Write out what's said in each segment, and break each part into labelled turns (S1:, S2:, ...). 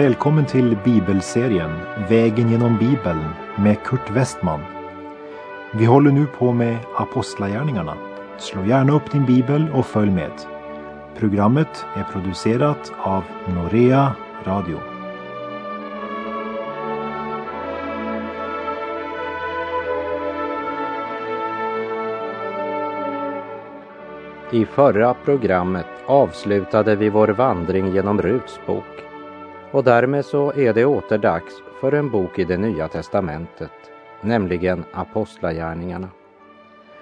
S1: Välkommen till bibelserien Vägen genom Bibeln med Kurt Westman. Vi håller nu på med Apostlagärningarna. Slå gärna upp din bibel och följ med. Programmet är producerat av Norea Radio.
S2: I förra programmet avslutade vi vår vandring genom Ruts bok och därmed så är det åter dags för en bok i det Nya Testamentet, nämligen Apostlagärningarna.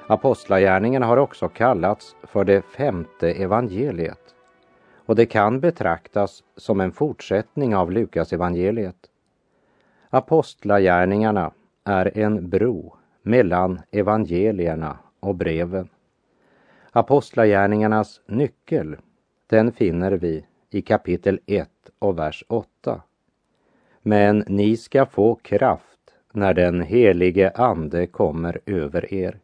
S2: Apostlagärningarna har också kallats för det femte evangeliet och det kan betraktas som en fortsättning av Lukas evangeliet. Apostlagärningarna är en bro mellan evangelierna och breven. Apostlagärningarnas nyckel, den finner vi i kapitel 1 och vers 8. Men ni ska få kraft när den helige Ande kommer över er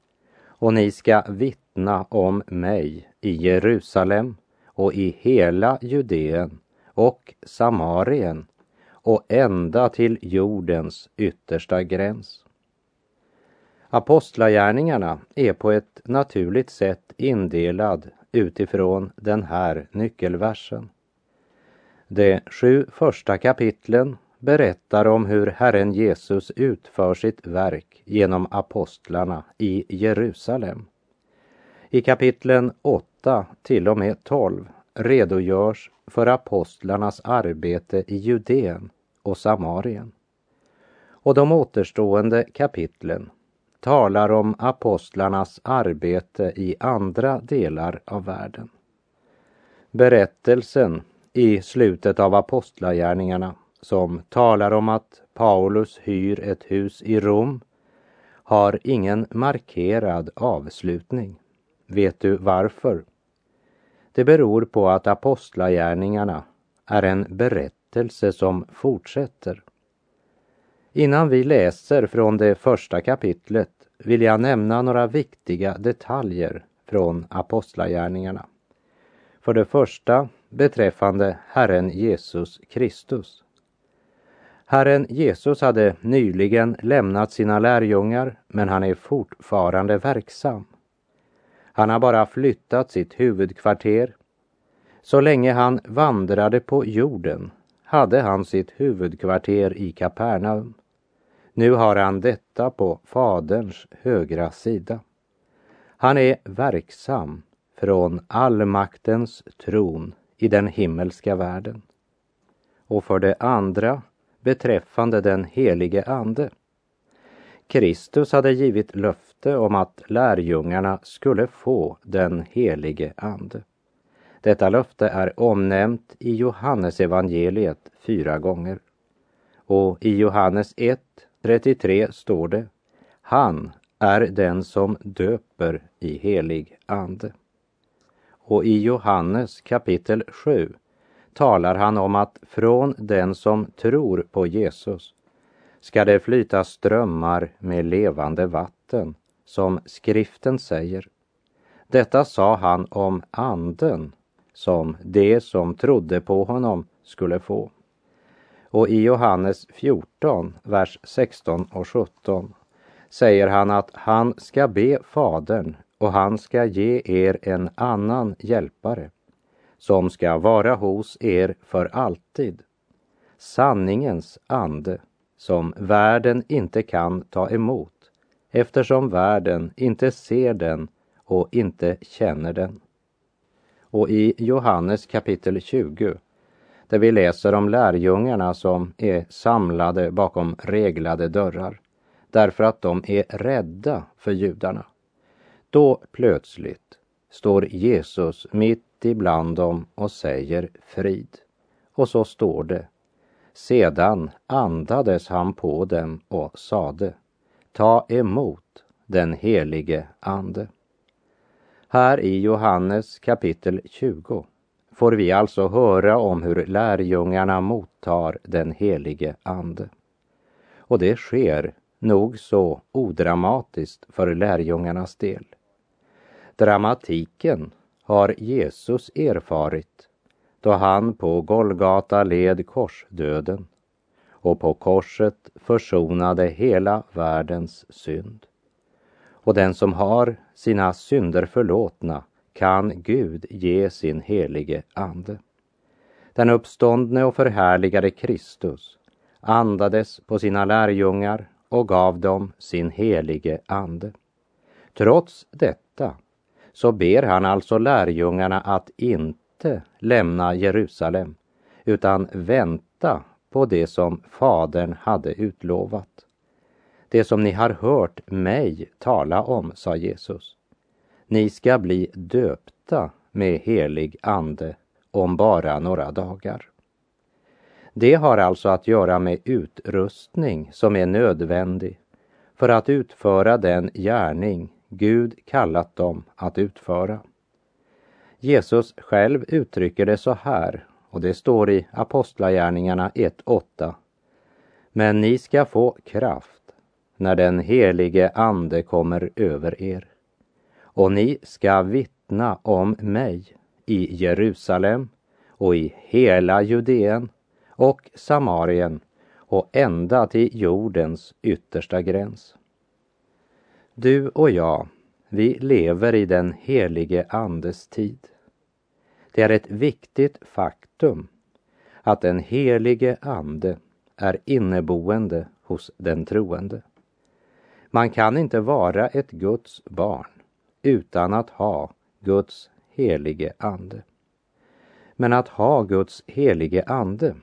S2: och ni ska vittna om mig i Jerusalem och i hela Judeen och Samarien och ända till jordens yttersta gräns. Apostlagärningarna är på ett naturligt sätt indelad utifrån den här nyckelversen. De sju första kapitlen berättar om hur Herren Jesus utför sitt verk genom apostlarna i Jerusalem. I kapitlen 8 till och med 12 redogörs för apostlarnas arbete i Judeen och Samarien. Och de återstående kapitlen talar om apostlarnas arbete i andra delar av världen. Berättelsen i slutet av Apostlagärningarna som talar om att Paulus hyr ett hus i Rom har ingen markerad avslutning. Vet du varför? Det beror på att Apostlagärningarna är en berättelse som fortsätter. Innan vi läser från det första kapitlet vill jag nämna några viktiga detaljer från Apostlagärningarna. För det första beträffande Herren Jesus Kristus. Herren Jesus hade nyligen lämnat sina lärjungar, men han är fortfarande verksam. Han har bara flyttat sitt huvudkvarter. Så länge han vandrade på jorden hade han sitt huvudkvarter i Kapernaum. Nu har han detta på Faderns högra sida. Han är verksam från allmaktens tron i den himmelska världen. Och för det andra beträffande den helige Ande. Kristus hade givit löfte om att lärjungarna skulle få den helige Ande. Detta löfte är omnämnt i Johannes evangeliet fyra gånger. Och i Johannes 1, 33 står det Han är den som döper i helig ande. Och i Johannes kapitel 7 talar han om att från den som tror på Jesus ska det flyta strömmar med levande vatten, som skriften säger. Detta sa han om anden som de som trodde på honom skulle få. Och i Johannes 14, vers 16 och 17 säger han att han ska be Fadern och han ska ge er en annan hjälpare som ska vara hos er för alltid. Sanningens ande som världen inte kan ta emot eftersom världen inte ser den och inte känner den. Och i Johannes kapitel 20 där vi läser om lärjungarna som är samlade bakom reglade dörrar därför att de är rädda för judarna. Då plötsligt står Jesus mitt ibland dem och säger frid. Och så står det. Sedan andades han på dem och sade, ta emot den helige Ande. Här i Johannes kapitel 20 får vi alltså höra om hur lärjungarna mottar den helige Ande. Och det sker nog så odramatiskt för lärjungarnas del. Dramatiken har Jesus erfarit då han på Golgata led korsdöden och på korset försonade hela världens synd. Och den som har sina synder förlåtna kan Gud ge sin helige ande. Den uppståndne och förhärligade Kristus andades på sina lärjungar och gav dem sin helige ande. Trots detta så ber han alltså lärjungarna att inte lämna Jerusalem utan vänta på det som Fadern hade utlovat. Det som ni har hört mig tala om, sa Jesus. Ni ska bli döpta med helig ande om bara några dagar. Det har alltså att göra med utrustning som är nödvändig för att utföra den gärning Gud kallat dem att utföra. Jesus själv uttrycker det så här och det står i Apostlagärningarna 1.8. Men ni ska få kraft när den helige Ande kommer över er och ni ska vittna om mig i Jerusalem och i hela Judeen och Samarien och ända till jordens yttersta gräns. Du och jag, vi lever i den helige Andes tid. Det är ett viktigt faktum att den helige Ande är inneboende hos den troende. Man kan inte vara ett Guds barn utan att ha Guds helige Ande. Men att ha Guds helige Ande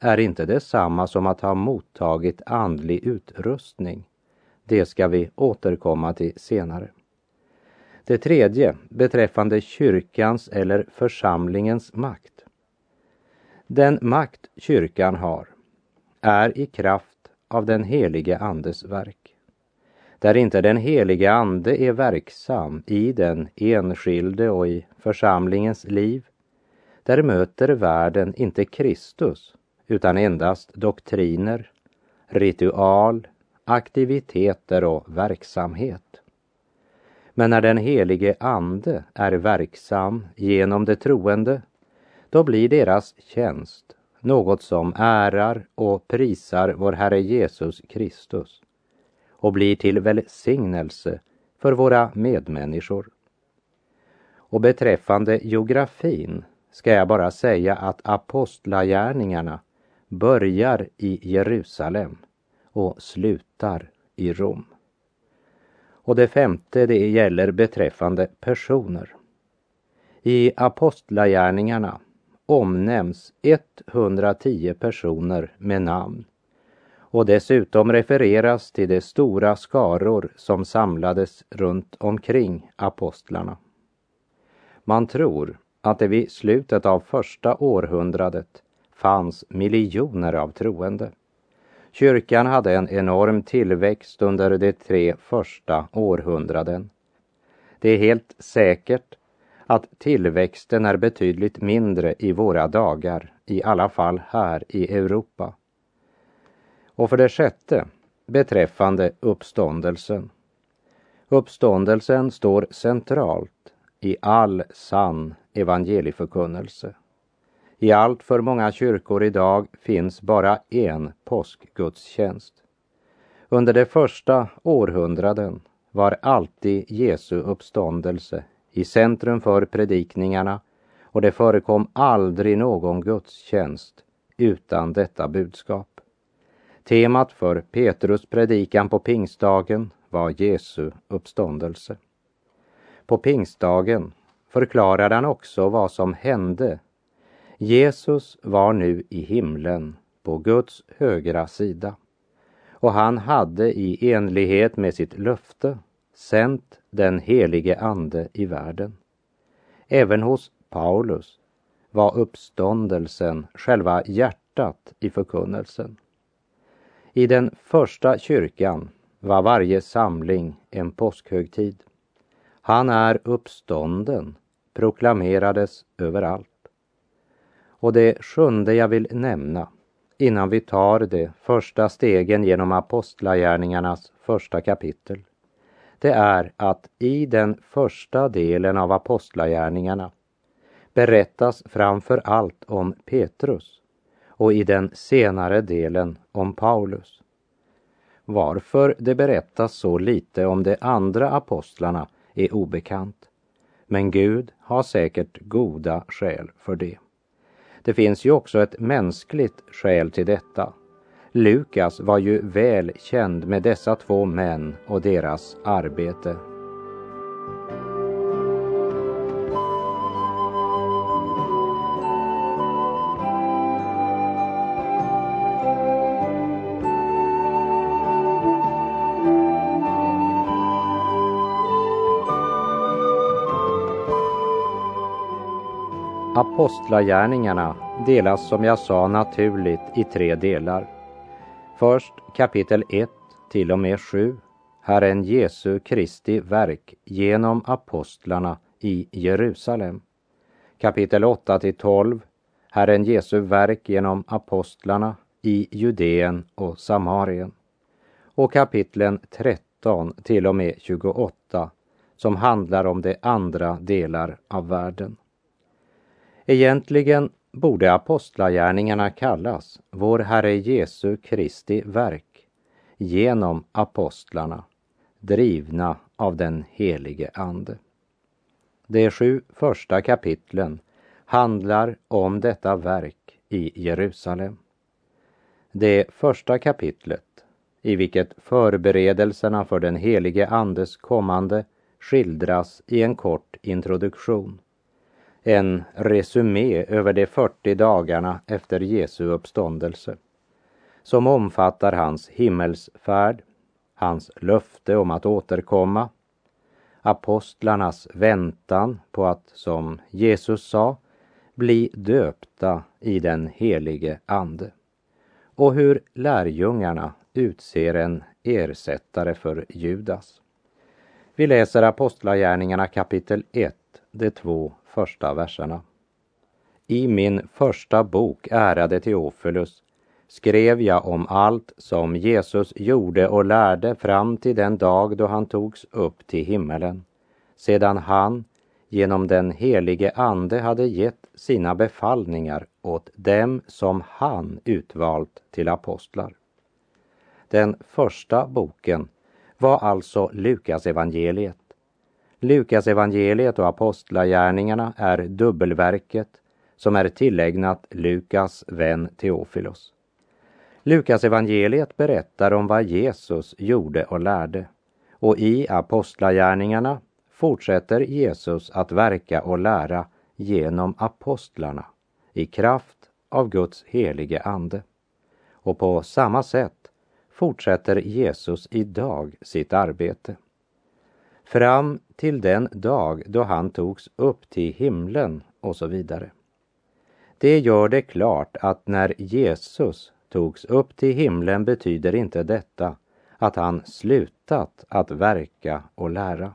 S2: är inte detsamma som att ha mottagit andlig utrustning. Det ska vi återkomma till senare. Det tredje beträffande kyrkans eller församlingens makt. Den makt kyrkan har är i kraft av den helige Andes verk. Där inte den helige Ande är verksam i den enskilde och i församlingens liv, där möter världen inte Kristus utan endast doktriner, ritual, aktiviteter och verksamhet. Men när den helige Ande är verksam genom det troende, då blir deras tjänst något som ärar och prisar vår Herre Jesus Kristus och blir till välsignelse för våra medmänniskor. Och beträffande geografin ska jag bara säga att apostlagärningarna börjar i Jerusalem och slutar i Rom. Och det femte det gäller beträffande personer. I Apostlagärningarna omnämns 110 personer med namn och dessutom refereras till de stora skaror som samlades runt omkring apostlarna. Man tror att det vid slutet av första århundradet fanns miljoner av troende. Kyrkan hade en enorm tillväxt under de tre första århundraden. Det är helt säkert att tillväxten är betydligt mindre i våra dagar, i alla fall här i Europa. Och för det sjätte, beträffande uppståndelsen. Uppståndelsen står centralt i all sann evangelieförkunnelse. I allt för många kyrkor idag finns bara en påskgudstjänst. Under de första århundraden var alltid Jesu uppståndelse i centrum för predikningarna och det förekom aldrig någon gudstjänst utan detta budskap. Temat för Petrus predikan på pingstdagen var Jesu uppståndelse. På pingstdagen förklarade han också vad som hände Jesus var nu i himlen på Guds högra sida och han hade i enlighet med sitt löfte sänt den helige Ande i världen. Även hos Paulus var uppståndelsen själva hjärtat i förkunnelsen. I den första kyrkan var varje samling en påskhögtid. Han är uppstånden proklamerades överallt. Och det sjunde jag vill nämna innan vi tar de första stegen genom Apostlagärningarnas första kapitel, det är att i den första delen av Apostlagärningarna berättas framför allt om Petrus och i den senare delen om Paulus. Varför det berättas så lite om de andra apostlarna är obekant. Men Gud har säkert goda skäl för det. Det finns ju också ett mänskligt skäl till detta. Lukas var ju väl känd med dessa två män och deras arbete. Apostlagärningarna delas som jag sa naturligt i tre delar. Först kapitel 1 till och med 7, Herren Jesu Kristi verk genom apostlarna i Jerusalem. Kapitel 8 till 12, Herren Jesu verk genom apostlarna i Judeen och Samarien. Och kapitlen 13 till och med 28 som handlar om de andra delar av världen. Egentligen borde apostlagärningarna kallas vår Herre Jesu Kristi verk genom apostlarna, drivna av den helige Ande. De sju första kapitlen handlar om detta verk i Jerusalem. Det första kapitlet, i vilket förberedelserna för den helige Andes kommande skildras i en kort introduktion en resumé över de 40 dagarna efter Jesu uppståndelse som omfattar hans himmelsfärd, hans löfte om att återkomma, apostlarnas väntan på att, som Jesus sa, bli döpta i den helige Ande och hur lärjungarna utser en ersättare för Judas. Vi läser Apostlagärningarna kapitel 1, de två första verserna. I min första bok, ärade Teofilus, skrev jag om allt som Jesus gjorde och lärde fram till den dag då han togs upp till himmelen, sedan han genom den helige Ande hade gett sina befallningar åt dem som han utvalt till apostlar. Den första boken var alltså Lukas evangeliet Lukas evangeliet och apostlagärningarna är dubbelverket som är tillägnat Lukas vän Teofilos. Lukas evangeliet berättar om vad Jesus gjorde och lärde och i apostlagärningarna fortsätter Jesus att verka och lära genom apostlarna i kraft av Guds helige ande. Och på samma sätt fortsätter Jesus idag sitt arbete fram till den dag då han togs upp till himlen och så vidare. Det gör det klart att när Jesus togs upp till himlen betyder inte detta att han slutat att verka och lära.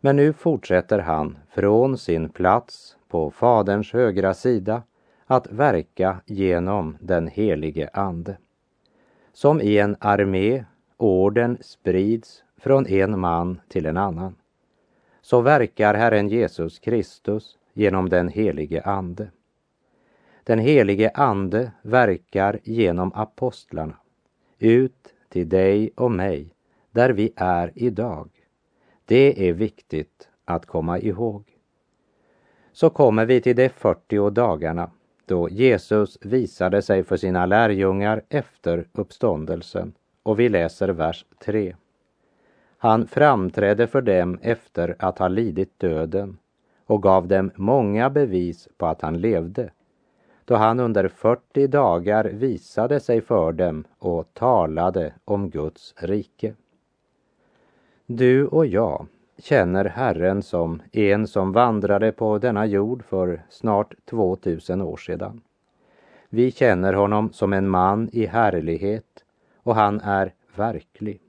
S2: Men nu fortsätter han från sin plats på Faderns högra sida att verka genom den helige Ande. Som i en armé orden sprids från en man till en annan. Så verkar Herren Jesus Kristus genom den helige Ande. Den helige Ande verkar genom apostlarna ut till dig och mig där vi är idag. Det är viktigt att komma ihåg. Så kommer vi till de 40 dagarna då Jesus visade sig för sina lärjungar efter uppståndelsen och vi läser vers 3. Han framträdde för dem efter att ha lidit döden och gav dem många bevis på att han levde, då han under 40 dagar visade sig för dem och talade om Guds rike. Du och jag känner Herren som en som vandrade på denna jord för snart 2000 år sedan. Vi känner honom som en man i härlighet och han är verklig.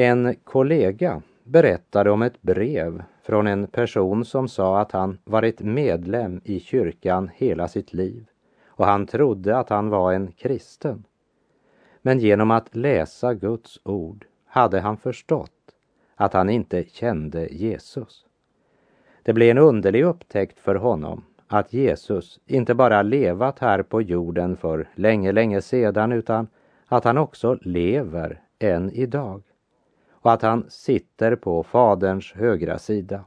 S2: En kollega berättade om ett brev från en person som sa att han varit medlem i kyrkan hela sitt liv och han trodde att han var en kristen. Men genom att läsa Guds ord hade han förstått att han inte kände Jesus. Det blev en underlig upptäckt för honom att Jesus inte bara levat här på jorden för länge, länge sedan utan att han också lever än idag och att han sitter på Faderns högra sida.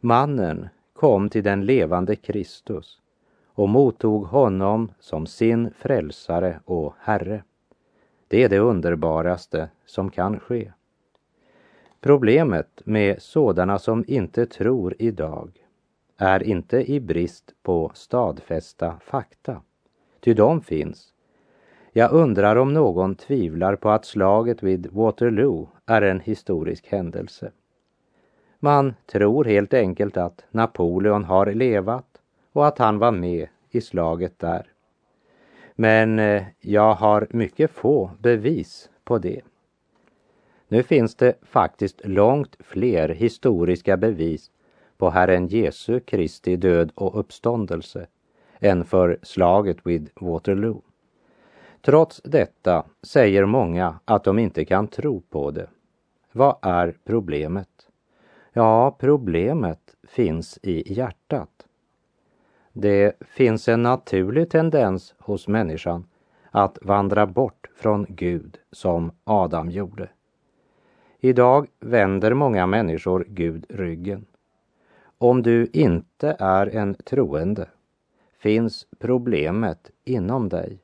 S2: Mannen kom till den levande Kristus och mottog honom som sin frälsare och Herre. Det är det underbaraste som kan ske. Problemet med sådana som inte tror idag är inte i brist på stadfästa fakta, ty de finns. Jag undrar om någon tvivlar på att slaget vid Waterloo är en historisk händelse. Man tror helt enkelt att Napoleon har levat och att han var med i slaget där. Men eh, jag har mycket få bevis på det. Nu finns det faktiskt långt fler historiska bevis på Herren Jesu Kristi död och uppståndelse än för slaget vid Waterloo. Trots detta säger många att de inte kan tro på det. Vad är problemet? Ja, problemet finns i hjärtat. Det finns en naturlig tendens hos människan att vandra bort från Gud som Adam gjorde. Idag vänder många människor Gud ryggen. Om du inte är en troende finns problemet inom dig.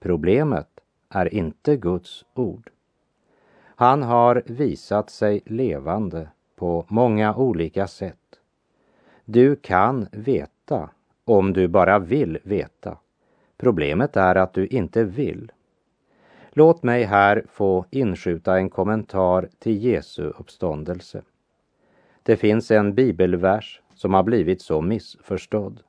S2: Problemet är inte Guds ord. Han har visat sig levande på många olika sätt. Du kan veta om du bara vill veta. Problemet är att du inte vill. Låt mig här få inskjuta en kommentar till Jesu uppståndelse. Det finns en bibelvers som har blivit så missförstådd.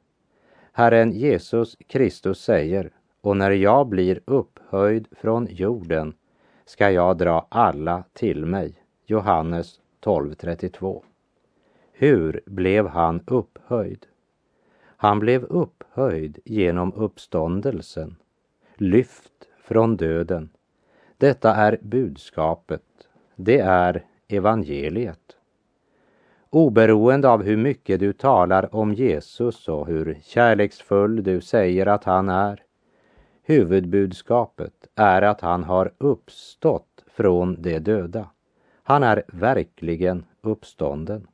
S2: Herren Jesus Kristus säger, och när jag blir upphöjd från jorden ska jag dra alla till mig. Johannes 12.32. Hur blev han upphöjd? Han blev upphöjd genom uppståndelsen, lyft från döden. Detta är budskapet, det är evangeliet. Oberoende av hur mycket du talar om Jesus och hur kärleksfull du säger att han är, huvudbudskapet är att han har uppstått från de döda. Han är verkligen uppstånden.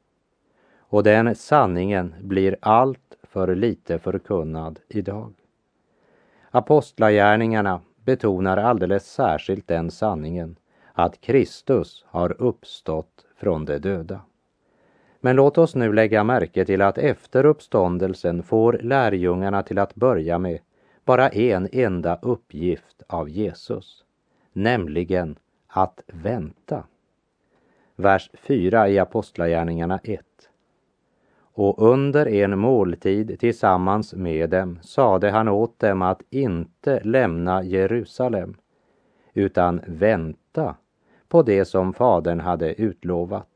S2: Och den sanningen blir allt för lite förkunnad idag. Apostlagärningarna betonar alldeles särskilt den sanningen att Kristus har uppstått från de döda. Men låt oss nu lägga märke till att efter uppståndelsen får lärjungarna till att börja med bara en enda uppgift av Jesus, nämligen att vänta. Vers 4 i Apostlagärningarna 1. Och under en måltid tillsammans med dem sade han åt dem att inte lämna Jerusalem, utan vänta på det som Fadern hade utlovat.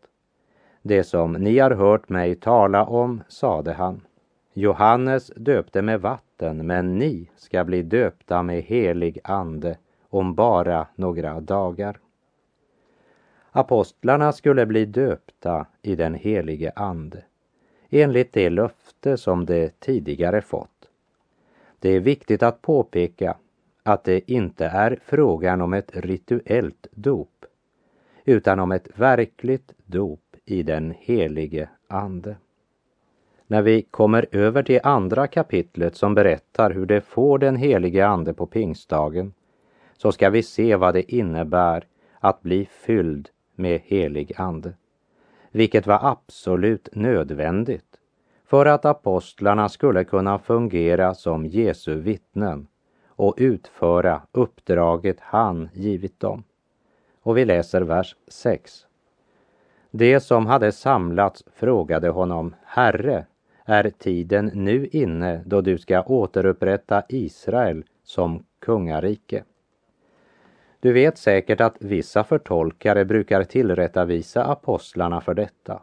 S2: Det som ni har hört mig tala om, sade han. Johannes döpte med vatten, men ni ska bli döpta med helig ande om bara några dagar. Apostlarna skulle bli döpta i den helige ande enligt det löfte som de tidigare fått. Det är viktigt att påpeka att det inte är frågan om ett rituellt dop utan om ett verkligt dop i den helige Ande. När vi kommer över till andra kapitlet som berättar hur de får den helige Ande på pingstdagen så ska vi se vad det innebär att bli fylld med helig Ande vilket var absolut nödvändigt för att apostlarna skulle kunna fungera som Jesu vittnen och utföra uppdraget han givit dem. Och vi läser vers 6. De som hade samlats frågade honom, Herre, är tiden nu inne då du ska återupprätta Israel som kungarike? Du vet säkert att vissa förtolkare brukar tillrättavisa apostlarna för detta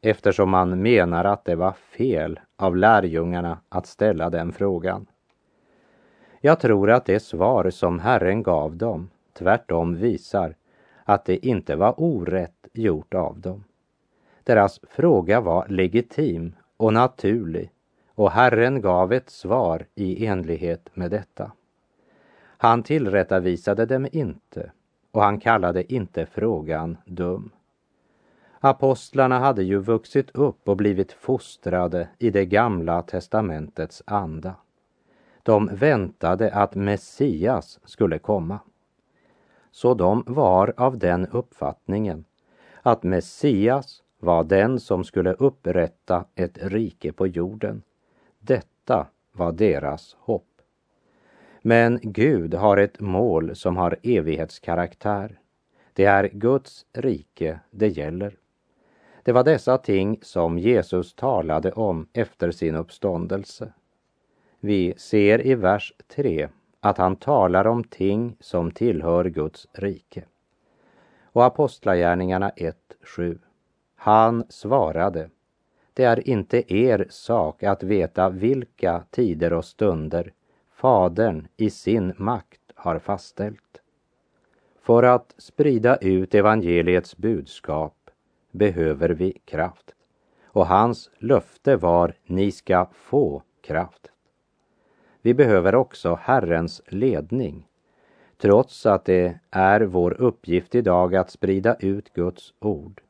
S2: eftersom man menar att det var fel av lärjungarna att ställa den frågan. Jag tror att det svar som Herren gav dem tvärtom visar att det inte var orätt gjort av dem. Deras fråga var legitim och naturlig och Herren gav ett svar i enlighet med detta. Han tillrättavisade dem inte och han kallade inte frågan dum. Apostlarna hade ju vuxit upp och blivit fostrade i det gamla testamentets anda. De väntade att Messias skulle komma. Så de var av den uppfattningen att Messias var den som skulle upprätta ett rike på jorden. Detta var deras hopp. Men Gud har ett mål som har evighetskaraktär. Det är Guds rike det gäller. Det var dessa ting som Jesus talade om efter sin uppståndelse. Vi ser i vers 3 att han talar om ting som tillhör Guds rike. Och Apostlagärningarna 1.7. Han svarade, det är inte er sak att veta vilka tider och stunder Fadern i sin makt har fastställt. För att sprida ut evangeliets budskap behöver vi kraft. Och hans löfte var, ni ska få kraft. Vi behöver också Herrens ledning. Trots att det är vår uppgift idag att sprida ut Guds ord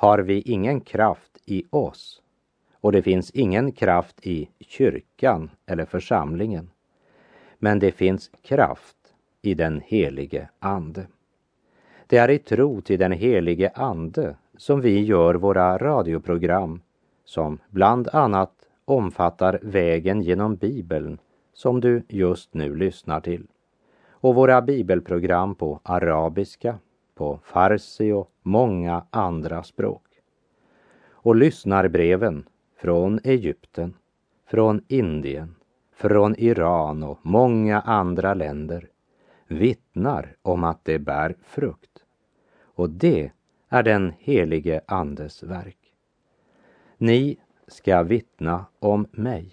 S2: har vi ingen kraft i oss och det finns ingen kraft i kyrkan eller församlingen. Men det finns kraft i den helige Ande. Det är i tro till den helige Ande som vi gör våra radioprogram som bland annat omfattar vägen genom Bibeln som du just nu lyssnar till och våra bibelprogram på arabiska, på farsi och många andra språk. Och lyssnarbreven från Egypten, från Indien, från Iran och många andra länder vittnar om att det bär frukt. Och det är den helige Andes verk. Ni ska vittna om mig.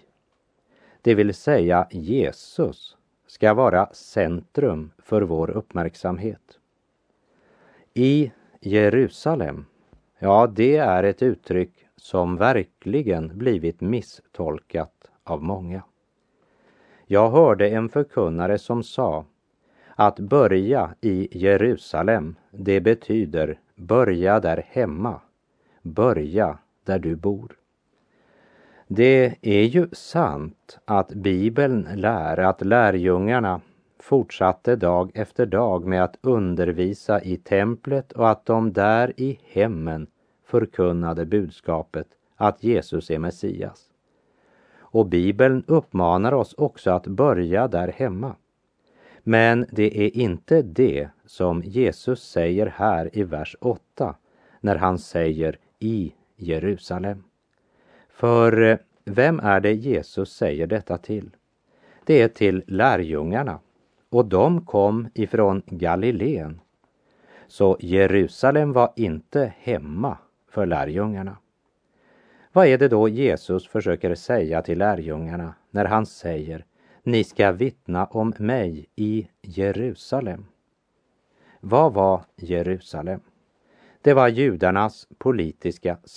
S2: Det vill säga Jesus ska vara centrum för vår uppmärksamhet. I Jerusalem, ja det är ett uttryck som verkligen blivit misstolkat av många. Jag hörde en förkunnare som sa att börja i Jerusalem, det betyder börja där hemma, börja där du bor. Det är ju sant att Bibeln lär att lärjungarna fortsatte dag efter dag med att undervisa i templet och att de där i hemmen förkunnade budskapet att Jesus är Messias. Och Bibeln uppmanar oss också att börja där hemma. Men det är inte det som Jesus säger här i vers 8 när han säger i Jerusalem. För eh, vem är det Jesus säger detta till? Det är till lärjungarna och de kom ifrån Galileen. Så Jerusalem var inte hemma för lärjungarna. Vad är det då Jesus försöker säga till lärjungarna när han säger ni ska vittna om mig i Jerusalem? Vad var Jerusalem? Det var judarnas politiska